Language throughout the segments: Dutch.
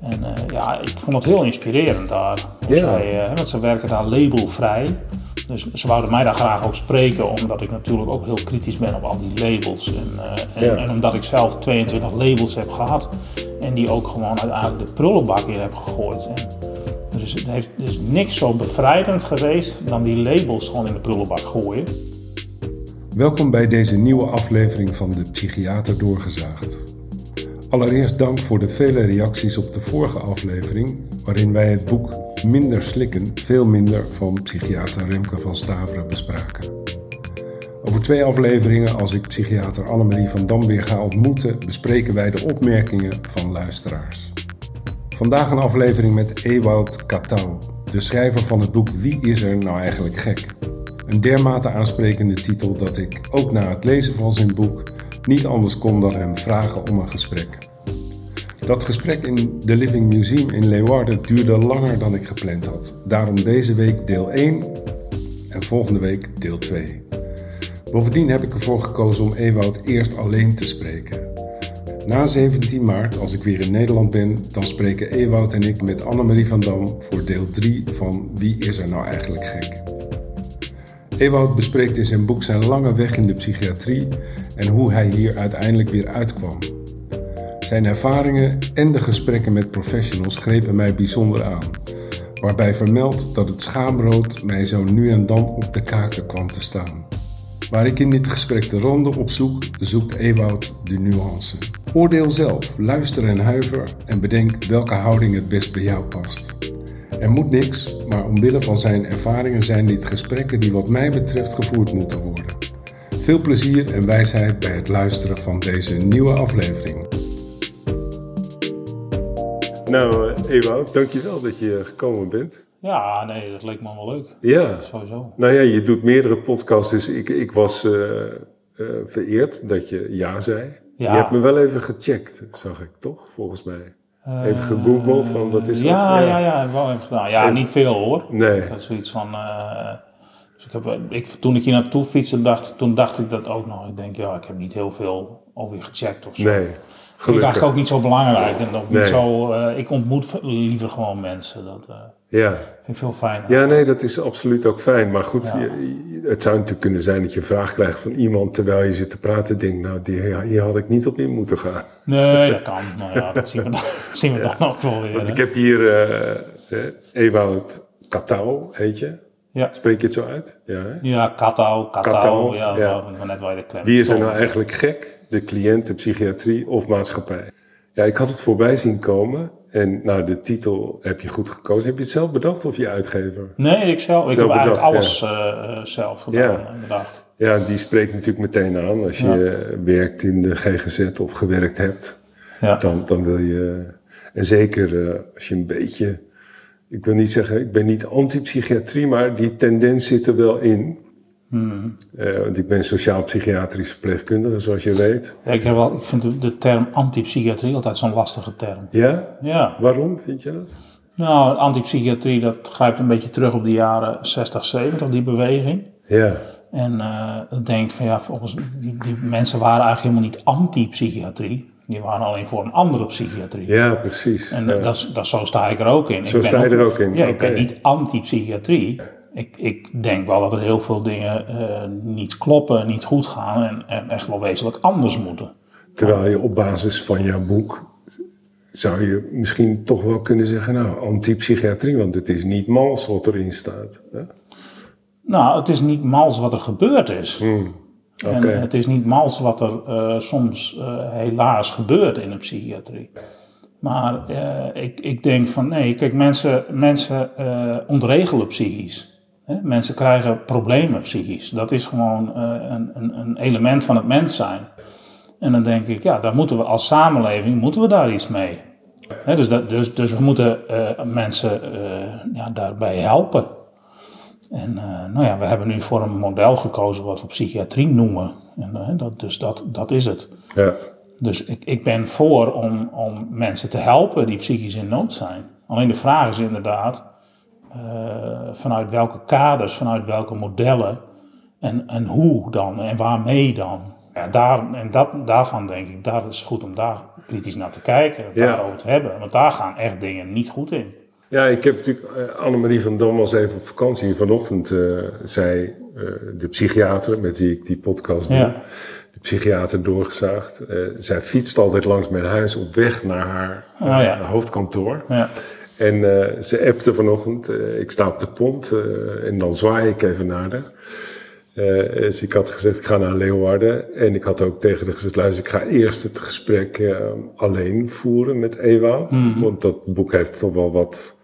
En eh, ja, ik vond het heel inspirerend daar. Dus zij, eh, want ze werken daar labelvrij. Dus ze wouden mij daar graag ook spreken, omdat ik natuurlijk ook heel kritisch ben op al die labels. En, eh, en, omdat ik zelf 22 labels heb gehad en die ook gewoon uiteindelijk de prullenbak in heb gegooid. En is, er, heeft, is niks zo bevrijdend geweest dan die labels gewoon in de prullenbak gooien. Welkom bij deze nieuwe aflevering van de Psychiater Doorgezaagd. Allereerst dank voor de vele reacties op de vorige aflevering, waarin wij het boek Minder slikken, veel minder van psychiater Remke van Staveren bespraken. Over twee afleveringen, als ik psychiater Annemarie van Dam weer ga ontmoeten, bespreken wij de opmerkingen van luisteraars. Vandaag een aflevering met Ewout Katouw, de schrijver van het boek Wie is er nou eigenlijk gek? Een dermate aansprekende titel dat ik, ook na het lezen van zijn boek, niet anders kon dan hem vragen om een gesprek. Dat gesprek in The Living Museum in Leeuwarden duurde langer dan ik gepland had. Daarom deze week deel 1 en volgende week deel 2. Bovendien heb ik ervoor gekozen om Ewout eerst alleen te spreken. Na 17 maart, als ik weer in Nederland ben, dan spreken Ewout en ik met Annemarie van Dam voor deel 3 van Wie is er nou eigenlijk gek? Ewout bespreekt in zijn boek zijn lange weg in de psychiatrie en hoe hij hier uiteindelijk weer uitkwam. Zijn ervaringen en de gesprekken met professionals grepen mij bijzonder aan, waarbij vermeld dat het schaamrood mij zo nu en dan op de kaken kwam te staan. Waar ik in dit gesprek de ronde op zoek, zoekt Ewout de nuance. Oordeel zelf, luister en huiver en bedenk welke houding het best bij jou past. Er moet niks, maar omwille van zijn ervaringen zijn dit gesprekken die wat mij betreft gevoerd moeten worden. Veel plezier en wijsheid bij het luisteren van deze nieuwe aflevering. Nou, eh, Ewout, dankjewel dat je gekomen bent. Ja, nee, dat leek me wel leuk. Ja, Sowieso. nou ja, je doet meerdere podcasts, dus ik, ik was eh, eh, vereerd dat je ja zei. Ja. Je hebt me wel even gecheckt, zag ik toch, volgens mij. Even gegoogeld van wat is dat? Ja, Ja. ja, ja, ik wel even gedaan. Ja, niet veel hoor. Nee, Ik had zoiets van. eh, dus ik heb, ik, toen ik hier naartoe fietste, dacht, toen dacht ik dat ook nog. Ik denk, ja, ik heb niet heel veel over je gecheckt of zo. nee. Vind ik eigenlijk ook niet zo belangrijk. En ook Nee. niet zo, eh, ik ontmoet liever gewoon mensen. Dat eh, Ja. vind ik veel fijner. ja, nee, dat is absoluut ook fijn. Maar goed, Ja. je- het zou natuurlijk kunnen zijn dat je een vraag krijgt van iemand terwijl je zit te praten. Denk, nou, die, hier had ik niet op in moeten gaan. Nee, dat kan. Nou ja, dat zien we dan, zien we dan ook wel weer. Want ik heb hier eh, Ewout Katouw, heet je. Ja. Spreek je het zo uit? Ja, hè? Ja, Katouw, Katouw, ja, ja. maar net waar je de klem Wie is er nou eigenlijk gek? De cliënt, de psychiatrie of maatschappij? Ja, ik had het voorbij zien komen. En nou, de titel heb je goed gekozen. Heb je het zelf bedacht of je uitgever? Nee, ik zelf. Ik heb eigenlijk alles eh, eh, zelf gedaan Ja. en bedacht. Ja, die spreekt natuurlijk meteen aan. Als je eh, werkt in de GGZ of gewerkt hebt, Ja. dan, dan wil je... En zeker eh, als je een beetje... Ik wil niet zeggen, ik ben niet anti-psychiatrie, maar die tendens zit er wel in. Hmm. Eh, want ik ben sociaal-psychiatrisch verpleegkundige, zoals je weet. Ja, ik, heb wel, ik vind de, de term antipsychiatrie altijd zo'n lastige term. Ja? Ja. Waarom vind je dat? Nou, antipsychiatrie, dat grijpt een beetje terug op de jaren 60, 70, die beweging. Ja, En ik denk van ja, volgens die, die mensen waren eigenlijk helemaal niet anti-psychiatrie. Die waren alleen voor een andere psychiatrie. ja precies. En ja. dat, zo sta ik er ook in. Zo ik ben sta je er ook in, Ja, ik ben niet anti-psychiatrie. Ik, ik denk wel dat er heel veel dingen eh, niet kloppen, niet goed gaan en, en echt wel wezenlijk anders moeten. Terwijl je op basis van jouw boek zou je misschien toch wel kunnen zeggen, nou, antipsychiatrie, want het is niet mals wat erin staat. Hè? Nou, het is niet mals wat er gebeurd is. Hmm, Oké, En het is niet mals wat er eh, soms eh, helaas gebeurt in de psychiatrie. Maar ik, ik denk van nee, kijk, mensen, mensen ontregelen psychisch. Hè? Mensen krijgen problemen psychisch. Dat is gewoon eh, een, een, een element van het mens zijn. En dan denk ik, ja, daar moeten we als samenleving moeten we daar iets mee. Dus, dat, dus, dus we moeten eh, mensen eh, ja, daarbij helpen. En nou ja, we hebben nu voor een model gekozen wat we psychiatrie noemen. En, dat, dus dat, dat is het. ja. Dus ik, ik ben voor om, om mensen te helpen die psychisch in nood zijn. Alleen de vraag is inderdaad, eh, vanuit welke kaders, vanuit welke modellen en, en hoe dan en waarmee dan. Ja, daar, en dat, daarvan denk ik, daar is het goed om daar kritisch naar te kijken, en Ja. daarover te hebben. Want daar gaan echt dingen niet goed in. Ja, ik heb natuurlijk eh, Annemarie van Dam was even op vakantie. Vanochtend eh, zei de psychiater met wie ik die podcast doe, Ja. de psychiater doorgezaagd. zij fietst altijd langs mijn huis op weg naar haar Oh ja. eh, hoofdkantoor. Ja, En eh, ze appte vanochtend, eh, ik sta op de pont eh, en dan zwaai ik even naar haar. Dus ik had gezegd, ik ga naar Leeuwarden. En ik had ook tegen haar gezegd, luister, ik ga eerst het gesprek alleen voeren met Ewout. Want dat boek heeft toch wel wat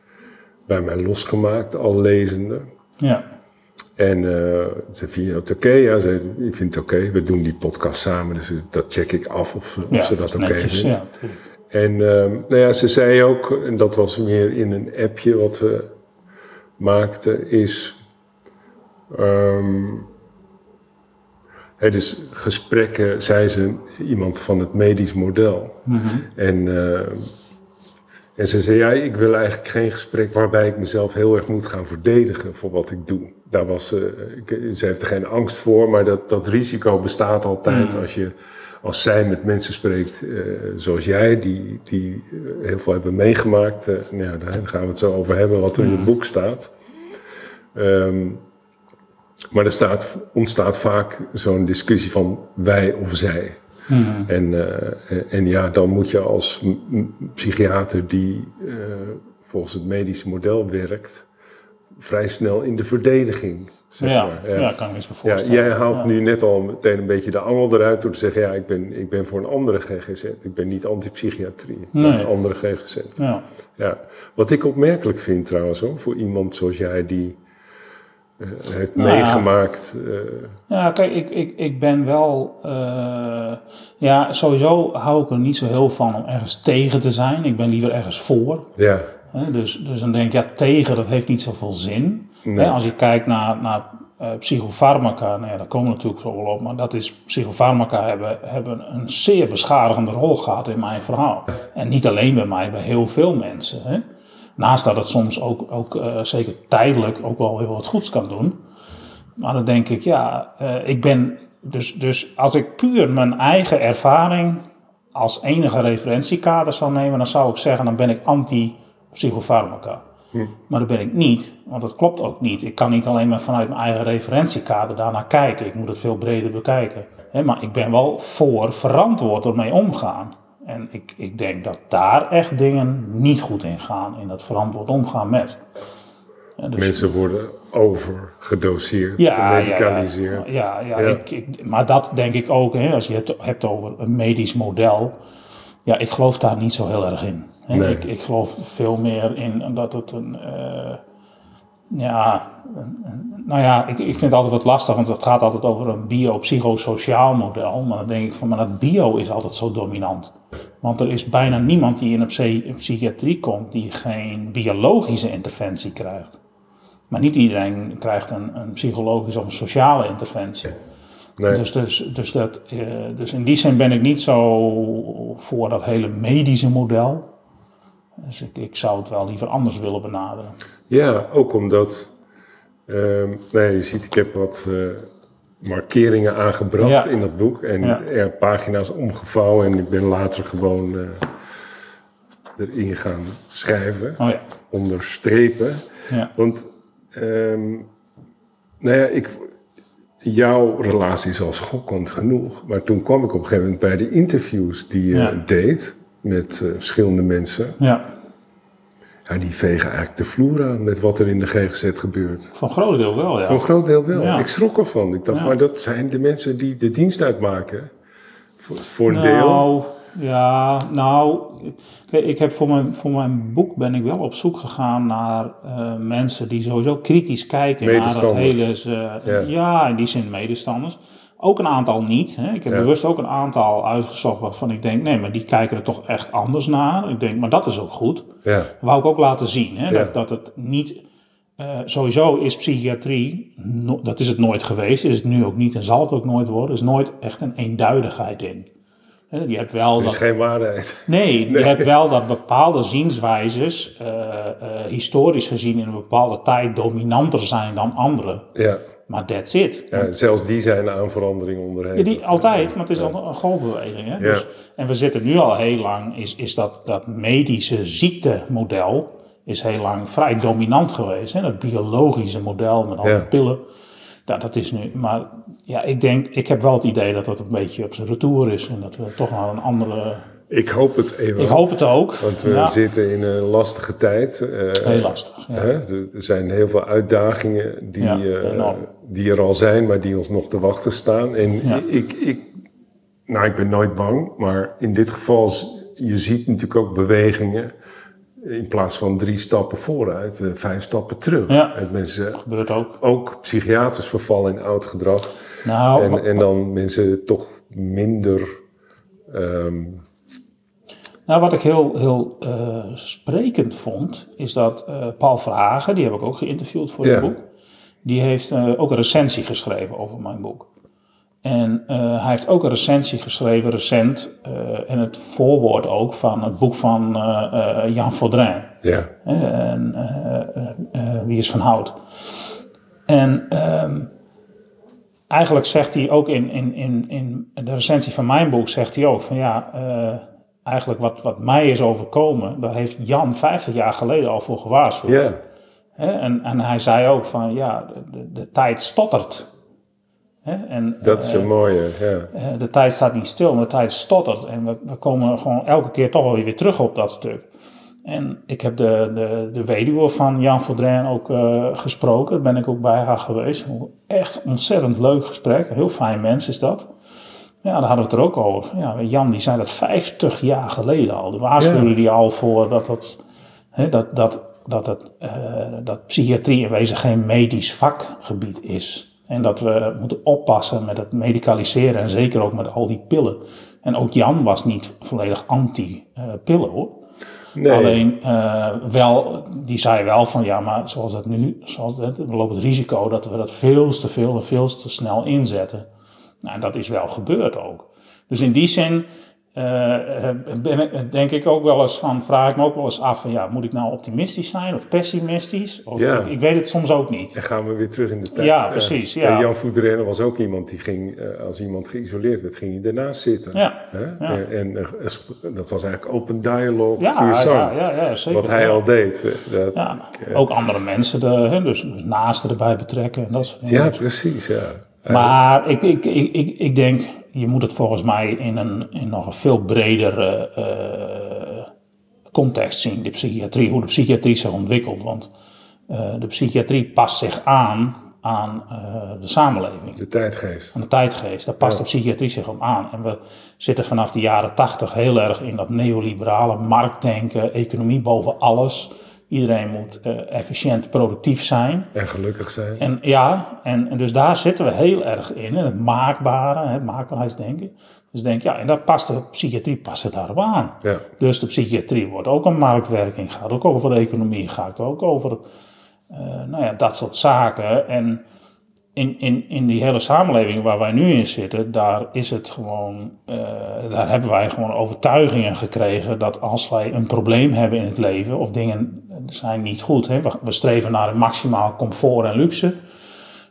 bij mij losgemaakt, al lezende. ja, En ze vind je dat oké? Ja, ze ik vind het oké. We doen die podcast samen, dus dat check ik af of, of ja, ze dat oké netjes, vindt. ja, natuurlijk. En ehm, nou ja, ze zei ook, en dat was meer in een appje wat we maakten, is. het is gesprekken, zei ze, iemand van het medisch model. En, ehm, en ze zei, ja, ik wil eigenlijk geen gesprek waarbij ik mezelf heel erg moet gaan verdedigen voor wat ik doe. Daar was ze, ik- ze heeft er geen angst voor, maar dat, dat risico bestaat altijd als je, als zij met mensen spreekt eh, zoals jij, die, die eh, heel veel hebben meegemaakt. eh, nou ja, daar gaan we het zo over hebben wat er in het boek staat. Ehm, maar er staat, ontstaat vaak zo'n discussie van wij of zij. En, eh, en ja, dan moet je als psychiater die volgens het medische model werkt, vrij snel in de verdediging. Zeg Ja, maar. ja. kan ik me eens Ja, voorstellen. jij haalt Ja. nu net al meteen een beetje de angel eruit door te zeggen: ja, ik ben, ik ben voor een andere GGZ. Ik ben niet antipsychiatrie, maar Nee. een andere GGZ. Ja. Ja. Wat ik opmerkelijk vind trouwens, hoor, voor iemand zoals jij die eh, heeft Nou ja. meegemaakt. eh, Ja, kijk, ik, ik, ik ben wel. eh, ja, sowieso hou ik er niet zo heel van om ergens tegen te zijn. Ik ben liever ergens voor. ja, dus, dus dan denk ik, ja, tegen, dat heeft niet zoveel zin. Nee. Als je kijkt naar, naar eh, psychofarmaca, nou ja, daar komen we natuurlijk zo wel op, maar dat is, psychofarmaca hebben, hebben een zeer beschadigende rol gehad in mijn verhaal. En niet alleen bij mij, bij heel veel mensen. Hè. Naast dat het soms ook, ook eh, zeker tijdelijk ook wel heel wat goeds kan doen. Maar dan denk ik, ja, eh, ik ben. Dus, dus als ik puur mijn eigen ervaring als enige referentiekader zou nemen, dan zou ik zeggen, dan ben ik anti-psychofarmaca. Maar dat ben ik niet, want dat klopt ook niet. Ik kan niet alleen maar vanuit mijn eigen referentiekader daarnaar kijken. Ik moet het veel breder bekijken. Maar ik ben wel voor verantwoord ermee omgaan. En ik, ik denk dat daar echt dingen niet goed in gaan, in dat verantwoord omgaan met. Ja, dus- mensen worden overgedoseerd, ja, gemedicaliseerd. Ja, ja, Ja. Ik, ik, maar dat denk ik ook, hè, als je het hebt over een medisch model. Ja, ik geloof daar niet zo heel erg in. Nee. Ik, ik geloof veel meer in dat het een. eh, ja, nou ja, ik, ik vind het altijd wat lastig, want het gaat altijd over een biopsychosociaal model. Maar dan denk ik van, maar dat bio is altijd zo dominant. Want er is bijna niemand die in een psychiatrie komt die geen biologische interventie krijgt. Maar niet iedereen krijgt een, een psychologische of een sociale interventie. Nee. Dus, dus, dus, dat, eh, dus in die zin ben ik niet zo voor dat hele medische model. Dus ik, ik zou het wel liever anders willen benaderen. Ja, ook omdat, ehm nee, je ziet, ik heb wat eh, markeringen aangebracht Ja. in dat boek en Ja. er pagina's omgevouwen en ik ben later gewoon eh, erin gaan schrijven, Oh ja, onderstrepen. ja, Want, ehm, nou ja, ik, jouw relatie is al schokkend genoeg, maar toen kwam ik op een gegeven moment bij de interviews die je deed met eh, verschillende mensen. ja. Ja, die vegen eigenlijk de vloer aan met wat er in de GGZ gebeurt. Voor een groot deel wel, ja. Voor een groot deel wel. Ja. Ik schrok ervan. Ik dacht, Ja. maar dat zijn de mensen die de dienst uitmaken. Voor, voor een deel. Nou, ja, nou, ik heb voor mijn, voor mijn boek ben ik wel op zoek gegaan naar eh, mensen die sowieso kritisch kijken naar dat hele, eh, Ja. ja. in die zin medestanders. Ook een aantal niet. Hè. Ik heb Ja. bewust ook een aantal uitgezocht waarvan ik denk, nee, maar die kijken er toch echt anders naar. Ik denk, maar dat is ook goed. Ja, wou ik ook laten zien. Hè? Dat, dat het niet. eh, sowieso is psychiatrie, no- dat is het nooit geweest, is het nu ook niet en zal het ook nooit worden. Is nooit echt een eenduidigheid in. Je hebt wel er is dat, geen waarheid. nee, je hebt wel dat bepaalde zienswijzes, eh, eh, historisch gezien in een bepaalde tijd, dominanter zijn dan andere. Ja, Maar that's it. Ja, zelfs die zijn aan verandering onderhevig. Ja, die, altijd, maar het is altijd een golfbeweging. Hè? Dus, en we zitten nu al heel lang, is, is dat, dat medische ziektemodel is heel lang vrij dominant geweest. Hè? Dat biologische model met al die pillen. Ja, dat is nu, maar ja, ik denk, ik heb wel het idee dat dat een beetje op zijn retour is en dat we toch naar een andere ik hoop het even. Ik hoop het ook. Want we zitten in een lastige tijd. Uh, heel lastig. Ja. Er zijn heel veel uitdagingen die, uh, die er al zijn, maar die ons nog te wachten staan. En ik, ik, nou, ik ben nooit bang, maar in dit geval, je ziet natuurlijk ook bewegingen. In plaats van drie stappen vooruit, uh, vijf stappen terug. Ja, en mensen, dat gebeurt ook. Ook psychiaters vervallen in oud gedrag. Nou, en, en dan mensen toch minder um, nou, wat ik heel, heel uh, sprekend vond, is dat uh, Paul Verhagen, die heb ik ook geïnterviewd voor het boek, die heeft uh, ook een recensie geschreven over mijn boek. En hij heeft ook een recensie geschreven recent, en het voorwoord ook, van het boek van Jan Vaudrin. Ja. En, Wie is van Hout. En um, eigenlijk zegt hij ook in, in, in, in de recensie van mijn boek, zegt hij ook van ja eigenlijk wat, wat mij is overkomen, daar heeft Jan 50 jaar geleden al voor gewaarschuwd. En, en hij zei ook van ja, de, de tijd stottert. en, dat is een uh, mooie, ja. de tijd staat niet stil, maar de tijd stottert. En we, we komen gewoon elke keer toch wel weer terug op dat stuk. En ik heb de, de, de weduwe van Jan Vaudrin ook uh, gesproken. Daar ben ik ook bij haar geweest. Echt ontzettend leuk gesprek. Heel fijn mens is dat. Ja, daar hadden we het er ook over. Ja, Jan die zei dat 50 jaar geleden al. De waarschuwde ja. die al voor dat, dat, hè, dat, dat, dat, het, uh, dat psychiatrie in wezen geen medisch vakgebied is. En dat we moeten oppassen met het medicaliseren en zeker ook met al die pillen. En ook Jan was niet volledig anti-pillen hoor. Nee. Alleen uh, wel, die zei wel van ja, maar zoals het nu, zoals het, we lopen het risico dat we dat veel te veel en veel te snel inzetten. Nou, dat is wel gebeurd ook. Dus in die zin uh, ben ik, denk ik ook wel eens van, vraag ik me ook wel eens af van ja, moet ik nou optimistisch zijn of pessimistisch? Of ja. ik, ik, weet het soms ook niet. En gaan we weer terug in de tijd. Ja, precies. Ja. Jan Voederen was ook iemand die ging, uh, als iemand geïsoleerd werd, ging hij ernaast zitten. Ja. ja. En, dat was eigenlijk open dialogue, ja, ja, ja, ja, zeker. Wat hij al deed. Dat ja. Ook andere mensen, de, hè, dus, dus naasten erbij betrekken en dat soort dingen. Ja, precies, ja. Maar ik, ik, ik, ik, denk, je moet het volgens mij in een in nog een veel bredere uh, context zien, de psychiatrie, hoe de psychiatrie zich ontwikkelt. Want uh, de psychiatrie past zich aan aan uh, de samenleving. De tijdgeest. Aan de tijdgeest. Daar past ja. de psychiatrie zich op aan. En we zitten vanaf de jaren tachtig heel erg in dat neoliberale marktdenken, economie boven alles. Iedereen moet uh, efficiënt productief zijn. En gelukkig zijn. En ja, en, en, dus daar zitten we heel erg in, in het maakbare, het maakbaarheidsdenken. Dus denk ja, en dat past de psychiatrie past daarop aan. Ja. Dus de psychiatrie wordt ook een marktwerking, gaat ook over de economie, gaat ook over uh, nou ja, dat soort zaken. En in, in, in die hele samenleving waar wij nu in zitten, daar is het gewoon, uh, daar hebben wij gewoon overtuigingen gekregen dat als wij een probleem hebben in het leven of dingen zijn niet goed, hè, we, streven naar een maximaal comfort en luxe.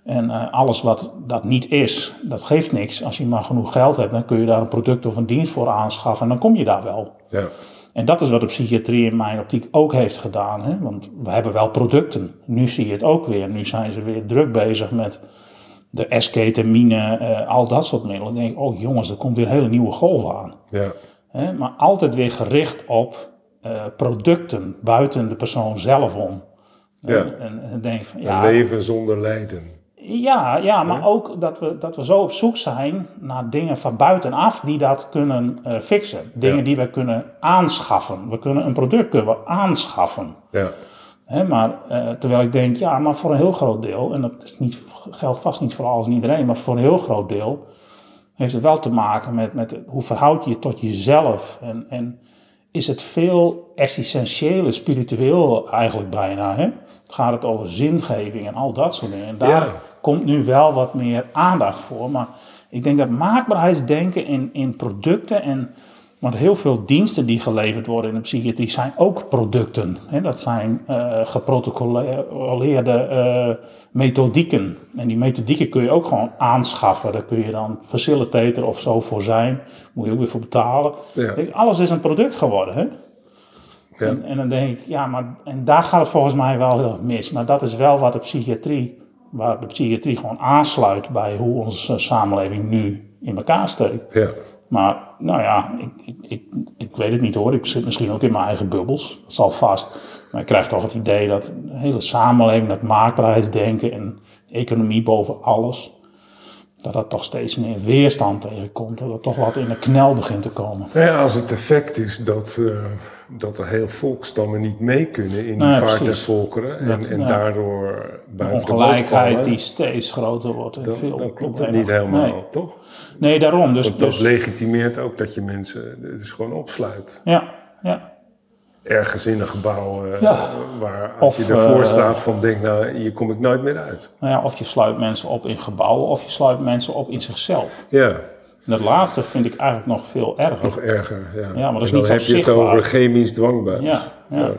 En uh, alles wat dat niet is, dat geeft niks. Als je maar genoeg geld hebt, dan kun je daar een product of een dienst voor aanschaffen en dan kom je daar wel. Ja. En dat is wat de psychiatrie in mijn optiek ook heeft gedaan. Hè? Want we hebben wel producten. Nu zie je het ook weer. Nu zijn ze weer druk bezig met de S-ketamine, uh, al dat soort middelen. Dan denk ik, oh jongens, er komt weer een hele nieuwe golf aan. Ja. Hè? Maar altijd weer gericht op uh, producten buiten de persoon zelf om. Ja. En, en, denk van, ja, een leven zonder lijden. Ja, ja maar ook dat we, dat we zo op zoek zijn naar dingen van buitenaf die dat kunnen uh, fixen. Dingen ja. die we kunnen aanschaffen. We kunnen een product kunnen we aanschaffen. Ja. He, maar uh, terwijl ik denk, ja, maar voor een heel groot deel, en dat is niet, geldt vast niet voor alles en iedereen, maar voor een heel groot deel heeft het wel te maken met, met hoe verhoud je je tot jezelf. En, en is het veel existentiële, spiritueel eigenlijk bijna. Hè? Gaat het over zingeving en al dat soort dingen. En daar ja. Komt nu wel wat meer aandacht voor. Maar ik denk dat maakbaarheidsdenken in, in producten en Want heel veel diensten die geleverd worden in de psychiatrie zijn ook producten. Hè? Dat zijn uh, geprotocoleerde uh, methodieken. En die methodieken kun je ook gewoon aanschaffen. Daar kun je dan facilitator of zo voor zijn. Moet je ook weer voor betalen. Ja. Alles is een product geworden. Hè? Ja. En, en dan denk ik, ja, maar en daar gaat het volgens mij wel heel mis. Maar dat is wel wat de psychiatrie, waar de psychiatrie gewoon aansluit bij hoe onze samenleving nu in elkaar steekt. Ja. Maar nou ja, ik, ik, ik, ik weet het niet hoor. Ik zit misschien ook in mijn eigen bubbels. Dat zal vast. Maar ik krijg toch het idee dat de hele samenleving, dat maakbaarheidsdenken en economie boven alles, dat dat toch steeds meer weerstand tegenkomt. Dat er toch wat in de knel begint te komen. Ja, als het effect is dat, uh, dat er heel volkstammen niet mee kunnen in die Nou vaart der volkeren. En, Dat- en daardoor buiten ongelijkheid die steeds groter wordt. En veel dan klopt het niet helemaal, Nee, toch? nee daarom. Dus, dat dus legitimeert ook dat je mensen dus gewoon opsluit. ja, ja. Ergens in een gebouw eh, Ja. waar als Of, je ervoor eh, staat van denk nou, hier kom ik nooit meer uit. Nou ja, of je sluit mensen op in gebouwen, of je sluit mensen op in zichzelf. Ja, En dat laatste vind ik eigenlijk nog veel erger. nog erger. Ja, Ja, maar dat is niet zo heb je het zichtbaar. over chemisch dwangbuis. Ja, ja. Ja.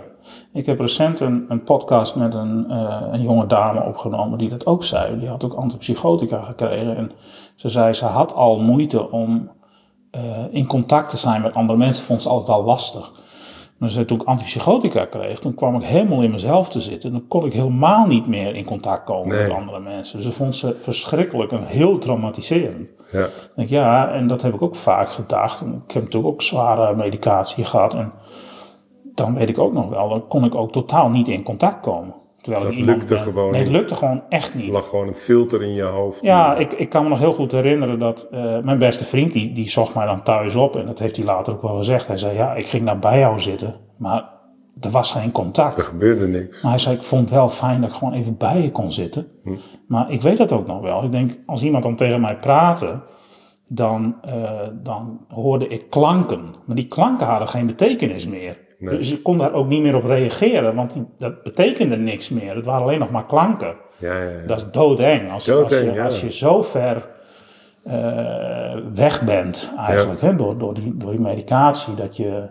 Ik heb recent een, een podcast met een, eh, een jonge dame opgenomen die dat ook zei. Die had ook antipsychotica gekregen. En ze zei, ze had al moeite om eh, in contact te zijn met andere mensen. Vond ze altijd al lastig. Maar ze, toen ik antipsychotica kreeg, toen kwam ik helemaal in mezelf te zitten. En dan kon ik helemaal niet meer in contact komen Nee. met andere mensen. Dus dat vond ze verschrikkelijk en heel traumatiserend. Ja. Denk, ja, en dat heb ik ook vaak gedacht. En ik heb natuurlijk ook zware medicatie gehad. En dan weet ik ook nog wel, dan kon ik ook totaal niet in contact komen. Terwijl Dat iemand lukte gewoon Nee, het lukte gewoon echt Er niet. lag gewoon een filter in je hoofd. Ja, ik, ik kan me nog heel goed herinneren dat eh, mijn beste vriend, die, die zocht mij dan thuis op. En dat heeft hij later ook wel gezegd. Hij zei, ja, ik ging naar bij jou zitten. Maar er was geen Er contact. gebeurde niks. Maar hij zei, ik vond het wel fijn dat ik gewoon even bij je kon zitten. Maar ik weet dat ook nog wel. Ik denk, als iemand dan tegen mij praatte, dan, eh, dan hoorde ik klanken. Maar die klanken hadden geen betekenis meer. Nee. Dus ik kon daar ook niet meer op reageren, want die, dat betekende niks meer. Het waren alleen nog maar klanken. Ja, ja, ja. Dat is doodeng. Als, als, je, als je zo ver eh, weg bent, eigenlijk, hè, door, door, die, door die medicatie, dat je.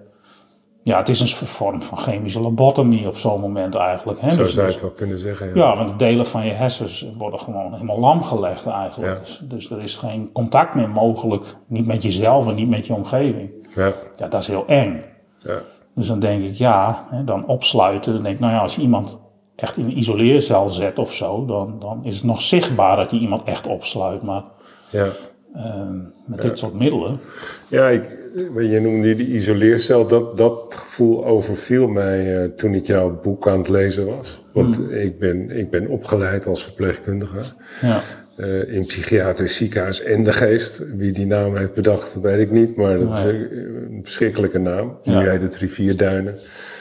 Ja, het is een vorm van chemische lobotomie op zo'n moment eigenlijk. Hè? Zo Dus- zou je dus- het wel kunnen zeggen. Ja. ja, want de delen van je hersens worden gewoon helemaal lam gelegd eigenlijk. Ja. Dus, dus er is geen contact meer mogelijk. Niet met jezelf en niet met je omgeving. Ja, Ja, dat is heel eng. ja. Dus dan denk ik, ja, hè, dan opsluiten. Dan denk ik, nou ja, als je iemand echt in een isoleercel zet of zo, dan, dan is het nog zichtbaar dat je iemand echt opsluit. Maar ja. ehm, met dit soort middelen. Ja, ik, je noemde die isoleercel. Dat, dat gevoel overviel mij eh, toen ik jouw boek aan het lezen was. Want Hmm. ik, ben, ik ben opgeleid als verpleegkundige Ja, eh, in psychiatrisch ziekenhuis en de geest. Wie die naam heeft bedacht, weet ik niet. Maar dat is een verschrikkelijke naam. Ja. Nu heet het Rivierduinen.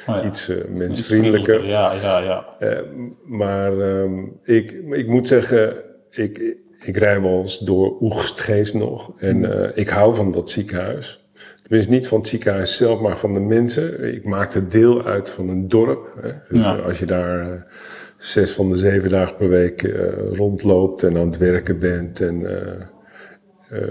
Oh ja. Iets Iets mensvriendelijker. Ja, ja, ja. Eh, maar ehm, ik, ik moet zeggen, ik, ik rij wel eens door Oegstgeest nog. En eh, ik hou van dat ziekenhuis. Tenminste, niet van het ziekenhuis zelf, maar van de mensen. Ik maakte deel uit van een dorp. Hè. Dus Ja. Als je daar zes van de zeven dagen per week eh, rondloopt en aan het werken bent. En, eh, eh,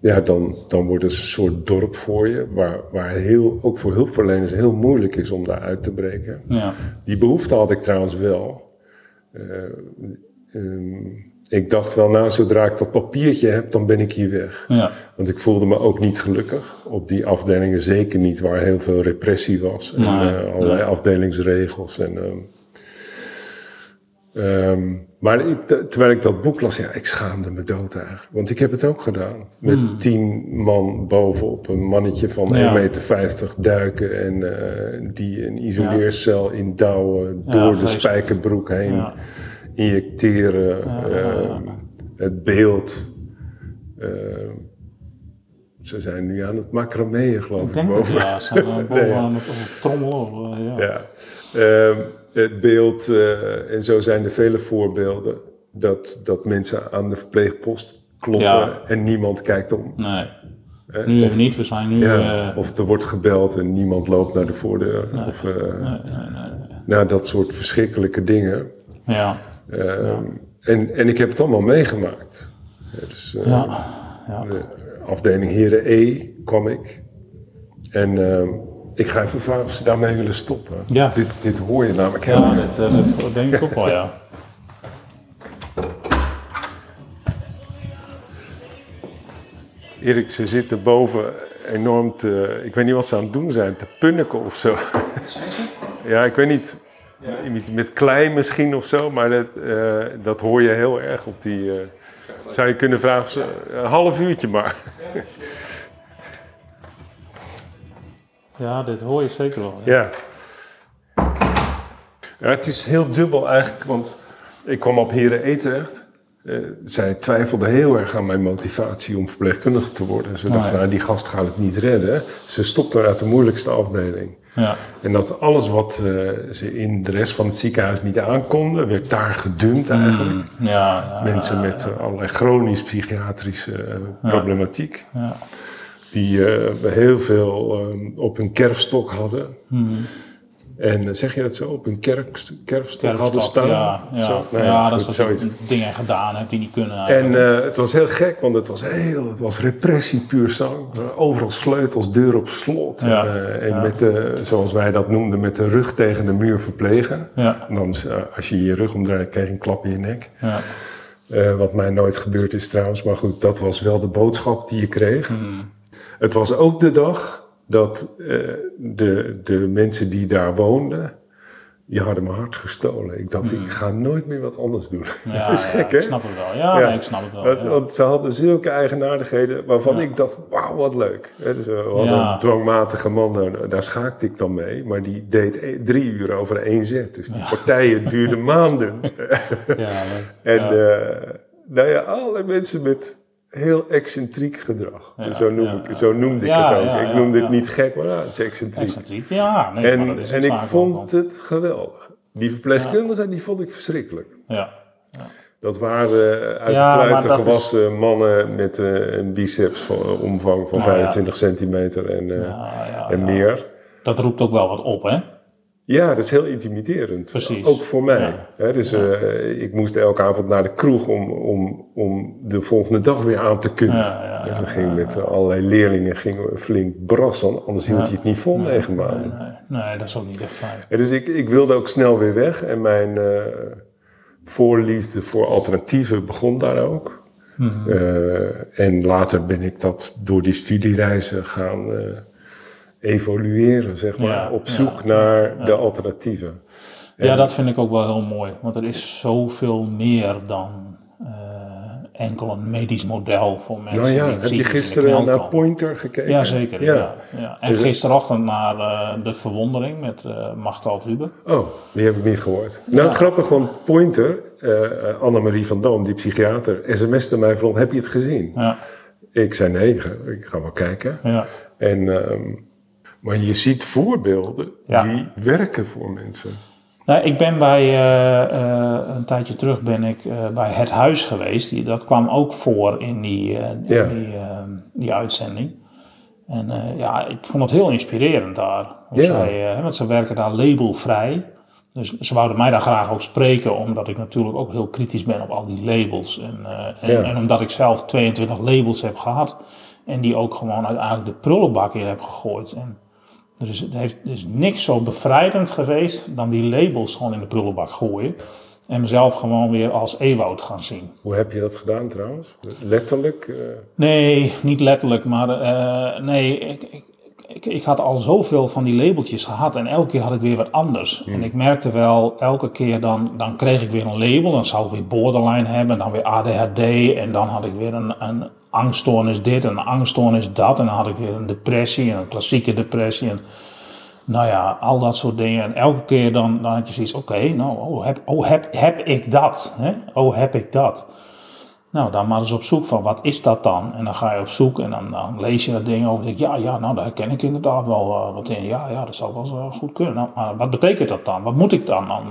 ja, dan, dan wordt het een soort dorp voor je. Waar, waar heel, ook voor hulpverleners heel moeilijk is om daar uit te breken. ja. Die behoefte had ik trouwens wel. Ehm, ik dacht wel, nou, zodra ik dat papiertje heb, dan ben ik hier weg. ja. Want ik voelde me ook niet gelukkig op die afdelingen, zeker niet waar heel veel repressie was. En Nee, allerlei nee. afdelingsregels. En, ehm, ehm, maar ik- ter- terwijl ik dat boek las, ja, ik schaamde me dood eigenlijk. Want ik heb het ook gedaan. Met tien man bovenop een mannetje van Hmm. Ja. 1,50 meter duiken. En eh, die een isoleercel indouwen, Ja, door de spijkerbroek heen Ja. injecteren. ehm, het beeld. ehm, ze zijn nu aan het macrameën, geloof ik. Ik denk dat boven. ja, ze zijn eh, boven Nee. aan het trommelen. Eh, ja. Ja. Het beeld, eh, en zo zijn er vele voorbeelden, dat, dat mensen aan de verpleegpost kloppen Ja. en niemand kijkt om. Nee, Eh, nu of, niet. We zijn nu... ja, eh, of er wordt gebeld en niemand loopt naar de voordeur. Of, eh, Nou, dat soort verschrikkelijke dingen. ja, Ehm, en, en ik heb het allemaal meegemaakt. Ja, dus, ja, ja. de afdeling Heren E kwam ik. En ehm, ik ga even vragen of ze daarmee willen stoppen. Ja. Dit, dit hoor je namelijk helemaal Ja, dat, dat denk ik ook wel, ja. Erik, ze zitten boven enorm te... Ik weet niet wat ze aan het doen zijn, te punniken of zo. Zijn ze? Ja, ik weet niet. Met, met klei misschien of zo, maar dat, eh, dat hoor je heel erg op die... eh, zou je kunnen vragen of ze... Een half uurtje maar. Ja, dit hoor je zeker wel. Ja. Ja. ja. Het is heel dubbel eigenlijk, want ik kwam op Heren Etrecht. Eh, zij twijfelde heel erg aan mijn motivatie om verpleegkundige te worden. Ze dacht, ja. nou, die gast gaat het niet redden. Ze stopte uit de moeilijkste afdeling. Ja. En dat alles wat eh, ze in de rest van het ziekenhuis niet aankonden, werd daar gedumpt eigenlijk. Mm, ja, ja, Mensen ja, met allerlei chronisch psychiatrische eh, problematiek. Die eh, heel veel eh, op hun kerfstok hadden. En eh, zeg je dat zo? Op hun kerk, kerfstok hadden staan? ja, ja. Zo, nee, ja dat soort dingen gedaan hebt die niet kunnen. En eh, het was heel gek, want het was heel, het was repressie puur zang. Overal sleutels, deur op slot. Ja, en ja. met de, zoals wij dat noemden, met de rug tegen de muur verplegen. ja, En dan, als je je rug omdraait, krijg je een klap in je nek. ja. Wat mij nooit gebeurd is trouwens, maar goed, dat was wel de boodschap die je kreeg. Hmm. Het was ook de dag dat eh, de, de mensen die daar woonden, die hadden mijn hart gestolen. Ik dacht, ik ga nooit meer wat anders doen. Hmm. Ja, dat is ja, gek, Ik hè? snap het wel. Ja, Ja. Nee, ik snap het wel. Want, ja. want ze hadden zulke eigenaardigheden waarvan Ja. ik dacht, wauw, wat leuk. Dus, eh, we hadden Ja. een dwangmatige man, daar, daar schaakte ik dan mee. Maar die deed e- drie uur over één zet. Dus die partijen duurden maanden. Ja. En Ja. eh, nou ja, alle mensen met heel excentriek gedrag. Ja, zo, noem ja, ik, zo noemde ik het ook. ik noemde het niet gek, maar ja, het is excentriek. Excentriek. Ja, nee, maar En, dat is en ik vond het geweldig. Die verpleegkundige, die vond ik verschrikkelijk. Ja, Dat waren eh, uit de is- gewassen mannen met eh, een biceps van eh, omvang van Nou ja. 25 centimeter en, en meer. Dat roept ook wel wat op, hè? Ja, dat is heel intimiderend. Precies. Ook voor mij. Ja. Dus eh, ik moest elke avond naar de kroeg om, om, om de volgende dag weer aan te kunnen. Ja, ja, dus we gingen met allerlei leerlingen gingen we flink brassen, anders hield je het niet vol negen maanden. Nee, nee, dat is ook niet echt fijn. Dus ik, ik wilde ook snel weer weg en mijn eh, voorliefde voor alternatieven begon daar ook. Mhm. Eh, en later ben ik dat door die studiereizen gaan evalueren, zeg maar, Ja, op zoek ja, naar de alternatieven. Ja, dat vind ik ook wel heel mooi. Want er is zoveel meer dan eh, enkel een medisch model voor mensen Nou ja, die heb je gisteren naar. Pointer gekeken? Ja, zeker. Ja. Ja, En Dus- gisterochtend naar eh, De Verwondering met eh Machtal Huben. Oh, die heb ik niet gehoord. Nou, grappig, want Pointer, eh, Annemarie van Dam, die psychiater, sms'te mij van, heb je het gezien? Ja, Ik zei, nee, ik ga, ik ga wel kijken. ja. En, ehm, maar je ziet voorbeelden Ja. die werken voor mensen. Nou, ik ben bij, eh, eh, een tijdje terug ben ik eh, bij Het Huis geweest. Die, dat kwam ook voor in die, in Ja. die, die uitzending. En ja, ik vond het heel inspirerend daar. Ja. zij, want ze werken daar labelvrij. Dus ze wouden mij daar graag ook spreken, omdat ik natuurlijk ook heel kritisch ben op al die labels. En, en, Ja. en omdat ik zelf 22 labels heb gehad. En die ook gewoon uiteindelijk de prullenbak in heb gegooid. En er is, er, heeft, er is niks zo bevrijdend geweest dan die labels gewoon in de prullenbak gooien. En mezelf gewoon weer als Ewoud gaan zien. Hoe heb je dat gedaan trouwens? Letterlijk? eh, Nee, niet letterlijk, maar eh, nee, ik, ik, ik, ik had al zoveel van die labeltjes gehad en elke keer had ik weer wat anders. En ik merkte wel, elke keer dan, dan kreeg ik weer een label, dan zou ik weer borderline hebben, dan weer ADHD en dan had ik weer een, een angststoornis dit en een angststoornis dat en dan had ik weer een depressie, een klassieke depressie en nou ja, al dat soort dingen. En elke keer dan, dan had je zoiets, oké, nou, oh, heb, oh, heb, heb ik dat? Hè? Oh, heb ik dat? Nou, dan maar eens op zoek van wat is dat dan? En dan ga je op zoek en dan, dan lees je dat ding over. Denk, ja, ja, nou, daar herken ik inderdaad wel eh, wat in. Ja, ja, dat zou wel eens, eh, goed kunnen. Nou, maar wat betekent dat dan? Wat moet ik dan? dan?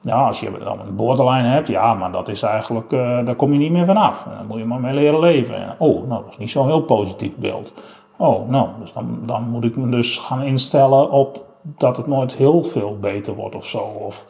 Ja, als je dan een borderline hebt, ja, maar dat is eigenlijk, eh, daar kom je niet meer vanaf. Daar moet je maar mee leren leven. En, oh, nou, dat is niet zo'n heel positief beeld. Oh, nou, dus dan, dan moet ik me dus gaan instellen op dat het nooit heel veel beter wordt of zo. Of,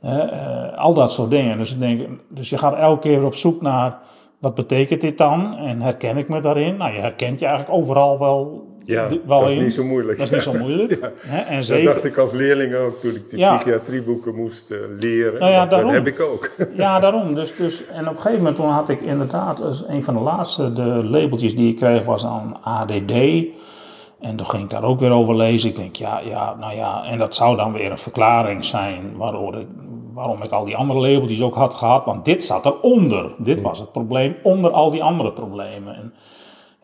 Eh, al dat soort dingen. Dus, ik denk, dus je gaat elke keer op zoek naar wat betekent dit dan en herken ik me daarin? Nou, je herkent je eigenlijk overal wel Ja, wel dat is in. niet zo moeilijk. Dat is niet zo moeilijk. Hè? En Dat zeker, dacht ik als leerling ook toen ik die Ja. psychiatrieboeken moest eh, leren. Nou ja, dat, dat heb ik ook. Ja, daarom. Dus, dus, en op een gegeven moment toen had ik inderdaad, dus een van de laatste de labeltjes die ik kreeg was dan ADD. En toen ging ik daar ook weer over lezen. Ik denk, ja, ja, nou ja, en dat zou dan weer een verklaring zijn waardoor ik, waarom ik al die andere labeltjes ook had gehad. Want dit zat eronder. Dit was het probleem onder al die andere problemen. En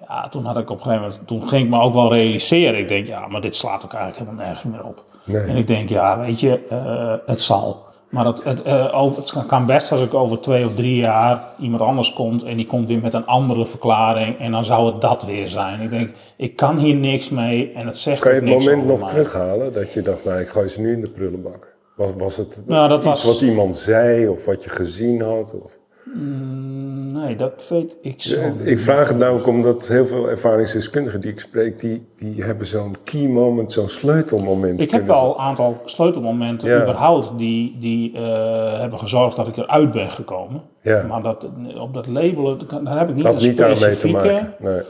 ja, toen had ik op een gegeven moment, toen ging ik me ook wel realiseren. Ik denk, ja, maar dit slaat ook eigenlijk helemaal nergens meer op. Nee. En ik denk, ja, weet je, eh, het zal. Maar het, het, eh, over, het kan best als ik over twee of drie jaar iemand anders komt en die komt weer met een andere verklaring en dan zou het dat weer zijn. Ik denk, ik kan hier niks mee en het zegt Kan je het niks moment nog mij. terughalen dat je dacht, nou ik gooi ze nu in de prullenbak? Was, was het Nou, dat iets was- wat iemand zei of wat je gezien had? Of? Mm, Nee, dat weet ik zo. Ik vraag het nou ook omdat heel veel ervaringsdeskundigen die ik spreek, die, die hebben zo'n key moment, zo'n sleutelmoment. Ik heb wel een aantal sleutelmomenten Ja. überhaupt die, die eh, hebben gezorgd dat ik eruit ben gekomen. Ja. Maar dat, op dat labelen, daar heb ik niet Dat een niet daarmee te specifieke... Nee.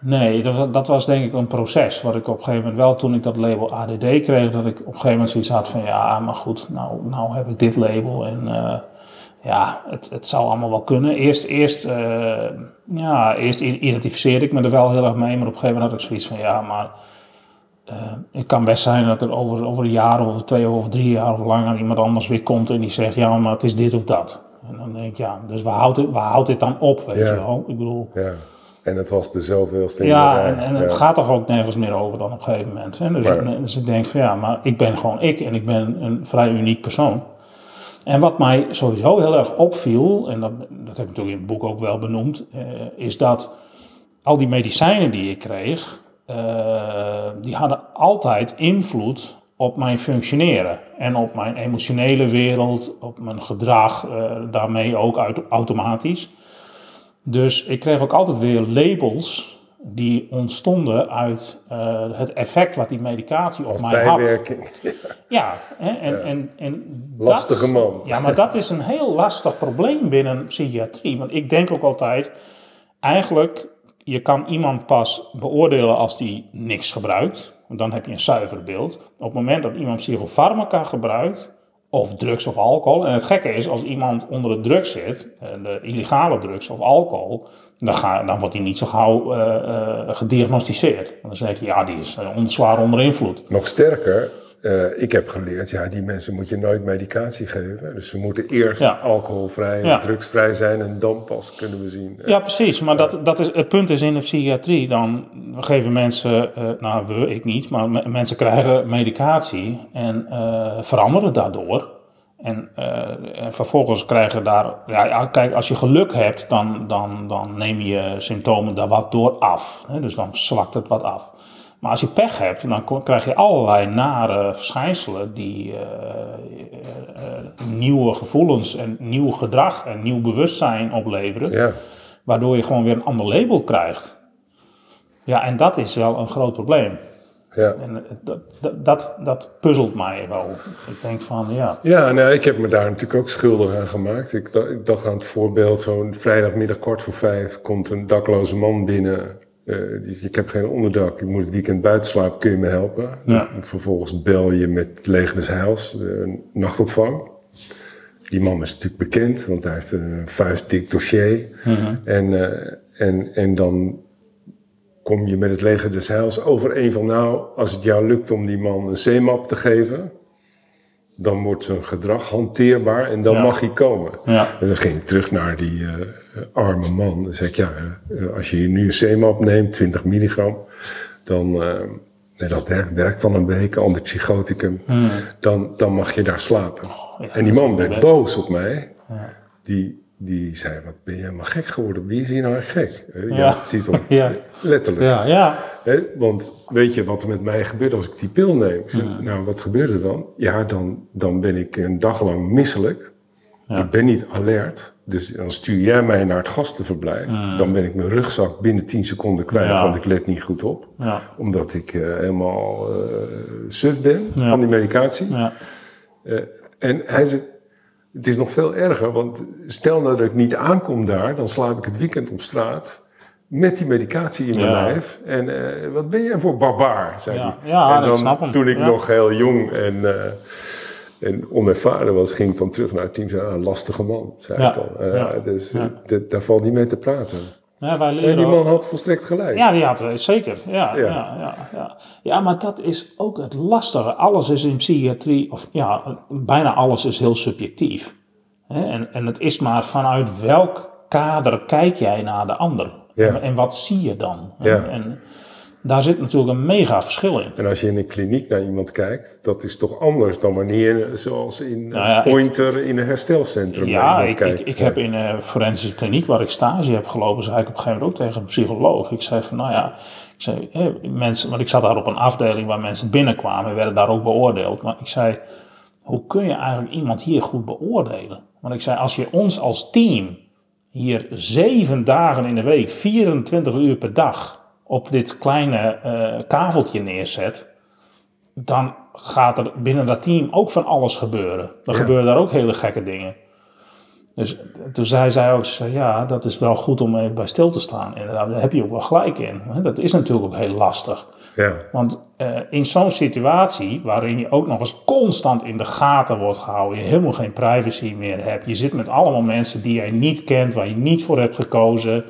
Nee, dat, was- dat was denk ik een proces. Wat ik op een gegeven moment wel, toen ik dat label ADD kreeg, dat ik op een gegeven moment zoiets had van ja, maar goed, nou, nou heb ik dit label en eh, ja, het, het zou allemaal wel kunnen. Eerst, eerst, eh, ja, eerst identificeerde ik me er wel heel erg mee, maar op een gegeven moment had ik zoiets van ja, maar eh, het kan best zijn dat er over, over een jaar of over twee of over drie jaar of langer iemand anders weer komt en die zegt ja, maar het is dit of dat. En dan denk ik ja, dus waar houdt dit, waar houdt dit dan op, weet Ja. je wel? Ik bedoel... Ja. En het was de zoveelste Ja, en, en het Ja. gaat toch ook nergens meer over dan op een gegeven moment. Hè? Dus, Maar- dus ik denk van ja, maar ik ben gewoon ik en ik ben een vrij uniek persoon. En wat mij sowieso heel erg opviel, en dat, dat heb ik natuurlijk in het boek ook wel benoemd, eh, is dat al die medicijnen die ik kreeg, eh, die hadden altijd invloed op mijn functioneren en op mijn emotionele wereld, op mijn gedrag, eh, daarmee ook automatisch. Dus ik kreeg ook altijd weer labels die ontstonden uit eh, het effect wat die medicatie op Als mij had. bijwerking. Ja, hè, en, en, en Lastige dat, man. Ja, maar dat is een heel lastig probleem binnen psychiatrie. Want ik denk ook altijd, eigenlijk, je kan iemand pas beoordelen als die niks gebruikt. Want dan heb je een zuiver beeld. Op het moment dat iemand psychofarmaca gebruikt, of drugs of alcohol. En het gekke is, als iemand onder de drugs zit, eh, de illegale drugs of alcohol, dan, ga, dan wordt hij niet zo gauw eh, eh, gediagnosticeerd. Dan zeg je, ja, die is eh, zwaar onder invloed. Nog sterker, ik heb geleerd, ja, die mensen moet je nooit medicatie geven. Dus ze moeten eerst Ja. alcoholvrij en Ja. drugsvrij zijn en dan pas kunnen we zien. Ja, precies. Maar dat, dat is, het punt is in de psychiatrie, dan geven mensen, nou we, ik niet, maar me- mensen krijgen medicatie en veranderen daardoor. En, eh, en vervolgens krijgen daar, ja, kijk, als je geluk hebt, dan, dan, dan neem je symptomen daar wat door af. Hè? Dus dan zwakt het wat af. Maar als je pech hebt, dan krijg je allerlei nare verschijnselen die eh, eh, nieuwe gevoelens en nieuw gedrag en nieuw bewustzijn opleveren Ja, waardoor je gewoon weer een ander label krijgt. Ja, en dat is wel een groot probleem. Ja. En het- dat, dat, dat, dat puzzelt mij wel. Ik denk van, ja, Ja, nou, ik heb me daar natuurlijk ook schuldig aan gemaakt. Ik dacht, ik dacht aan het voorbeeld, zo'n vrijdagmiddag kwart voor vijf komt een dakloze man binnen. Eh, die, ik heb geen onderdak, ik moet het weekend buiten slapen, kun je me helpen? Ja. Vervolgens bel je met het Leger des Heils, de nachtopvang. Die man is natuurlijk bekend, want hij heeft een vuistdik dossier. en, eh, en, en dan kom je met het leger des Heils overeen van nou, als het jou lukt om die man een C-map te geven, dan wordt zijn gedrag hanteerbaar en dan Ja. mag hij komen. ja, En dan ging ik terug naar die eh, arme man. Dan zei ik, ja, eh, als je nu een C-map neemt, 20 milligram, dan, eh, nee, dat werkt, werkt dan een week, antipsychoticum, dan, dan mag je daar slapen. ja, en die man werd boos op mij. Ja. Die, die zei, wat ben je helemaal gek geworden? Wie is hier nou gek? Ja. Ja, titel. Ja. Letterlijk. ja, ja, want weet je wat er met mij gebeurt als ik die pil neem? Nou, wat gebeurt er dan? Ja, dan, dan ben ik een dag lang misselijk. Ja. Ik ben niet alert. Dus dan stuur jij mij naar het gastenverblijf. Dan ben ik mijn rugzak binnen 10 seconden kwijt, want ik let niet goed op. ja, Omdat ik eh, helemaal eh suf ben van die medicatie. ja, Eh, en hij zegt, het is nog veel erger, want stel nou dat ik niet aankom daar, dan slaap ik het weekend op straat. met die medicatie in mijn Ja. lijf. En eh, wat ben jij voor barbaar, zei Ja. hij. Ja, en dat dan, snap hem. toen ik Ja. nog heel jong en, eh, en onervaren was, ging ik dan terug naar het team. Zei, ah, een lastige man, zei ik dan. Eh. Dus daar valt niet mee te praten. Ja, wij En die man had volstrekt gelijk. Ja, die had het zeker. Ja, Ja. ja. Ja, ja, ja. maar dat is ook het lastige. Alles is in psychiatrie, of ja, bijna alles is heel subjectief. Hè, En, en het is maar vanuit welk kader kijk jij naar de ander? Ja. En, en wat zie je dan? Ja. En daar zit natuurlijk een mega verschil in. En als je in een kliniek naar iemand kijkt, dat is toch anders dan wanneer zoals in Nou ja, ik- Pointer in een herstelcentrum naar Ja, ik, kijkt. ik, ik heb in een forensische kliniek waar ik stage heb gelopen, zei ik op een gegeven moment ook tegen een psycholoog. Ik zei van, nou ja, ik zei, mensen, want ik zat daar op een afdeling waar mensen binnenkwamen en werden daar ook beoordeeld. Maar ik zei, hoe kun je eigenlijk iemand hier goed beoordelen? Want ik zei, als je ons als team hier zeven dagen in de week, 24 uur per dag op dit kleine eh, kaveltje neerzet, dan gaat er binnen dat team ook van alles gebeuren. Dan Ja. gebeuren daar ook hele gekke dingen. Dus toen zei zij ook, ze zei, ja, dat is wel goed om even bij stil te staan. Inderdaad, daar heb je ook wel gelijk in. Dat is natuurlijk ook heel lastig. Ja, Want eh, in zo'n situatie, waarin je ook nog eens constant in de gaten wordt gehouden, je helemaal geen privacy meer hebt, je zit met allemaal mensen die jij niet kent, waar je niet voor hebt gekozen.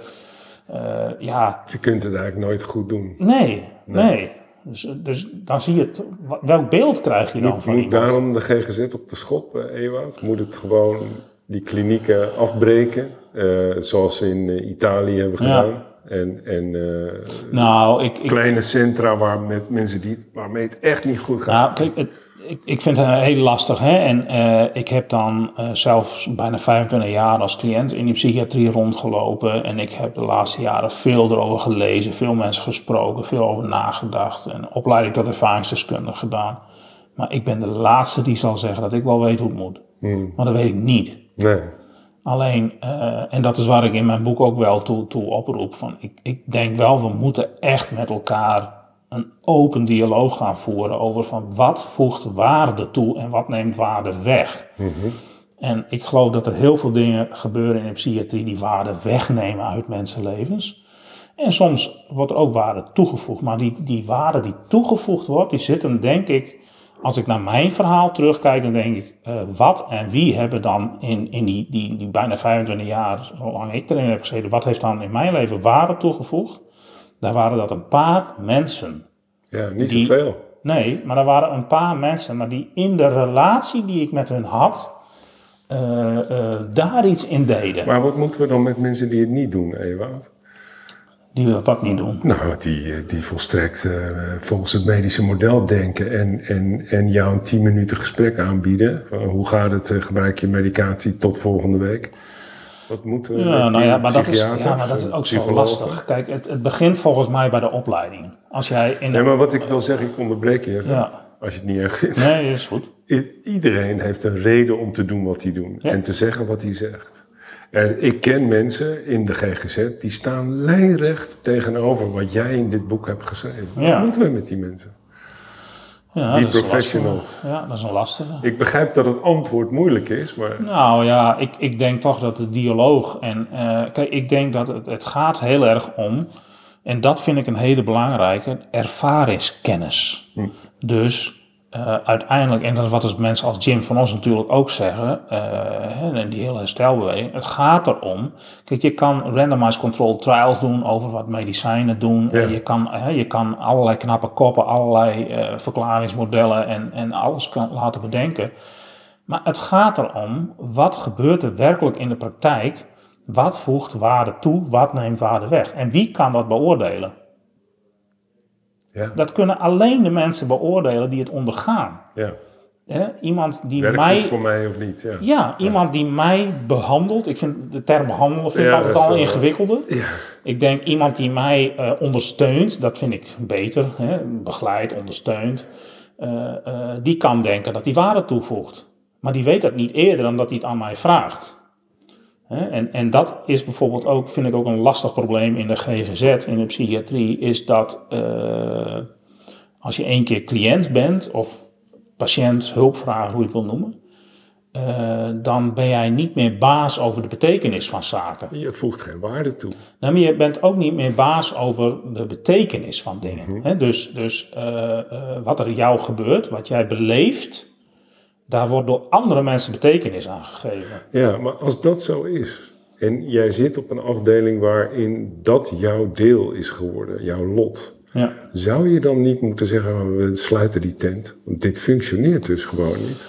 Eh, ja, je kunt het eigenlijk nooit goed doen. nee, nee. Dus, dus dan zie je het, welk beeld krijg je dan Moet, van moet iemand? daarom de GGZ op de schop, eh Ewout? Moet het gewoon die klinieken afbreken, eh, zoals ze in Italië hebben Ja. gedaan? En, en Nou, ik, ik, kleine centra waar met mensen die, waarmee het echt niet goed gaat. Nou, kijk, het, ik, ik vind het heel lastig. Hè? En eh, ik heb dan eh, zelf bijna 25 jaar als cliënt in die psychiatrie rondgelopen. En ik heb de laatste jaren veel erover gelezen, veel mensen gesproken, veel over nagedacht. En opleiding tot ervaringsdeskundige gedaan. Maar ik ben de laatste die zal zeggen dat ik wel weet hoe het moet. Maar dat weet ik niet. Nee. Alleen, eh, en dat is waar ik in mijn boek ook wel toe, toe oproep, van ik, ik denk wel, we moeten echt met elkaar een open dialoog gaan voeren over van wat voegt waarde toe en wat neemt waarde weg. En ik geloof dat er heel veel dingen gebeuren in de psychiatrie die waarde wegnemen uit mensenlevens. En soms wordt er ook waarde toegevoegd, maar die, die waarde die toegevoegd wordt, die zit hem denk ik, als ik naar mijn verhaal terugkijk, dan denk ik, eh, wat en wie hebben dan in, in die, die, die bijna 25 jaar, zolang ik erin heb gezeten, wat heeft dan in mijn leven waarde toegevoegd? Daar waren dat een paar mensen. Ja, niet Die- zoveel. Nee, maar er waren een paar mensen, maar die in de relatie die ik met hun had, eh, eh, daar iets in deden. Maar wat moeten we dan met mensen die het niet doen, Ewout? Die wat niet doen. Nou, die, eh, die volstrekt volgens het medische model denken en, en, en jou een 10 minuten gesprek aanbieden. Hoe gaat het? Gebruik je medicatie tot volgende week? Wat moeten we Ja, nou ja, maar dat is, ja, maar dat is en ook zo lastig. Kijk, het, het begint volgens mij bij de opleiding. Als jij in Nee, maar wat ik wil zeggen, ik onderbreek je even. Ja. Als je het niet erg vindt. Nee, is goed. I- Iedereen heeft een reden om te doen wat hij doet Ja. en te zeggen wat hij zegt. Er, ik ken mensen in de GGZ die staan lijnrecht tegenover wat jij in dit boek hebt geschreven. Wat moeten we met die mensen? Ja, Die lastige. Ja, dat is een lastige. Ik begrijp dat het antwoord moeilijk is, maar Nou ja, ik, ik denk toch dat de dialoog en eh, kijk, ik denk dat het, het gaat heel erg om, en dat vind ik een hele belangrijke, ervaringskennis. Dus eh, uiteindelijk, en dat is wat dus mensen als Jim van ons natuurlijk ook zeggen, eh, en die hele herstelbeweging, het gaat erom, kijk, je kan randomized controlled trials doen over wat medicijnen doen, Ja. en je kan, je kan allerlei knappe koppen, allerlei eh, verklaringsmodellen en, en alles kan laten bedenken. Maar het gaat erom, wat gebeurt er werkelijk in de praktijk? Wat voegt waarde toe, wat neemt waarde weg? En wie kan dat beoordelen? Ja, Dat kunnen alleen de mensen beoordelen die het ondergaan. ja. Hè? Iemand die werkt mij... voor mij of niet? Ja. Ja, iemand die mij behandelt. Ik vind de term behandelen vind ik Ja, altijd al wel- ingewikkelder. Ja. Ik denk iemand die mij eh, ondersteunt, dat vind ik beter. Hè? Begeleid, ondersteunt. eh, eh, die kan denken dat hij waarde toevoegt. Maar die weet dat niet eerder dan dat hij het aan mij vraagt. En, en dat is bijvoorbeeld ook, vind ik ook een lastig probleem in de GGZ, in de psychiatrie, is dat eh, als je één keer cliënt bent of patiënt, hulpvrager, hoe je het wil noemen, eh, dan ben jij niet meer baas over de betekenis van zaken. Je voegt geen waarde toe. Nou, maar je bent ook niet meer baas over de betekenis van dingen. Mhm. Dus, dus eh, wat er jou gebeurt, wat jij beleeft, daar wordt door andere mensen betekenis aan gegeven. Ja, maar als dat zo is en jij zit op een afdeling waarin dat jouw deel is geworden, jouw lot, Ja. zou je dan niet moeten zeggen, "Oh, we sluiten die tent? Want dit functioneert dus gewoon niet.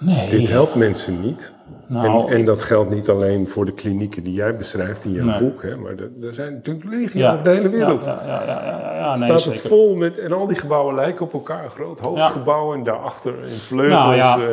Nee. Dit helpt mensen niet. Nou, en, en dat geldt niet alleen voor de klinieken die jij beschrijft in jouw Nee. boek, hè, maar er, er zijn natuurlijk legio ja, over de hele wereld. Ja, ja, ja, ja, nee, Staat zeker. het vol met, en al die gebouwen lijken op elkaar, een groot hoofdgebouw en daarachter in vleugels. Nou ja. eh,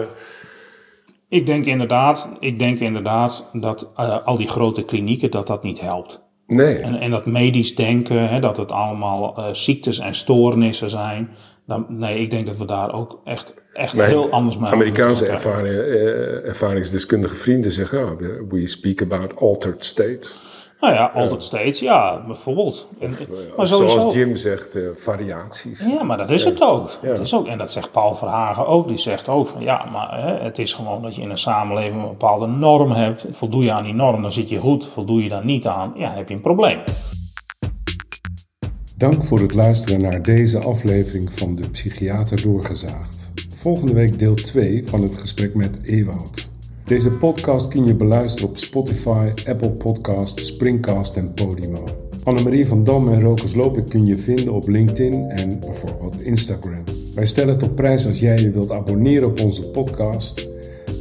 Ik denk inderdaad, ik denk inderdaad dat eh, al die grote klinieken, dat dat niet helpt. nee, En, en dat medisch denken, hè, dat het allemaal eh, ziektes en stoornissen zijn. Dan, nee, ik denk dat we daar ook echt, echt Mijn heel anders mee Amerikaanse ervaring, eh, ervaringsdeskundige vrienden zeggen, ah, we- speak about altered states. Nou ja, altijd steeds, ja, bijvoorbeeld. En, Of, eh, maar sowieso. zoals Jim zegt, eh, variaties. Ja, maar dat is het ook. Ja. Het is ook. En dat zegt Paul Verhagen ook. Die zegt ook van ja, maar hè, het is gewoon dat je in een samenleving een bepaalde norm hebt. Voldoe je aan die norm, dan zit je goed. Voldoe je daar niet aan, ja, heb je een probleem. Dank voor het luisteren naar deze aflevering van De Psychiater Doorgezaagd. Volgende week deel 2 van het gesprek met Ewoud. Deze podcast kun je beluisteren op Spotify, Apple Podcasts, Springcast en Podimo. Annemarie van Dam en Rokus Lopik kun je vinden op LinkedIn en bijvoorbeeld Instagram. Wij stellen het op prijs als jij je wilt abonneren op onze podcast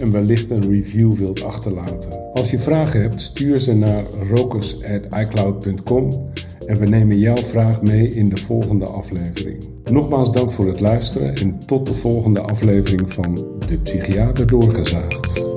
en wellicht een review wilt achterlaten. Als je vragen hebt, stuur ze naar rokus.icloud.com en we nemen jouw vraag mee in de volgende aflevering. Nogmaals dank voor het luisteren en tot de volgende aflevering van De Psychiater Doorgezaagd.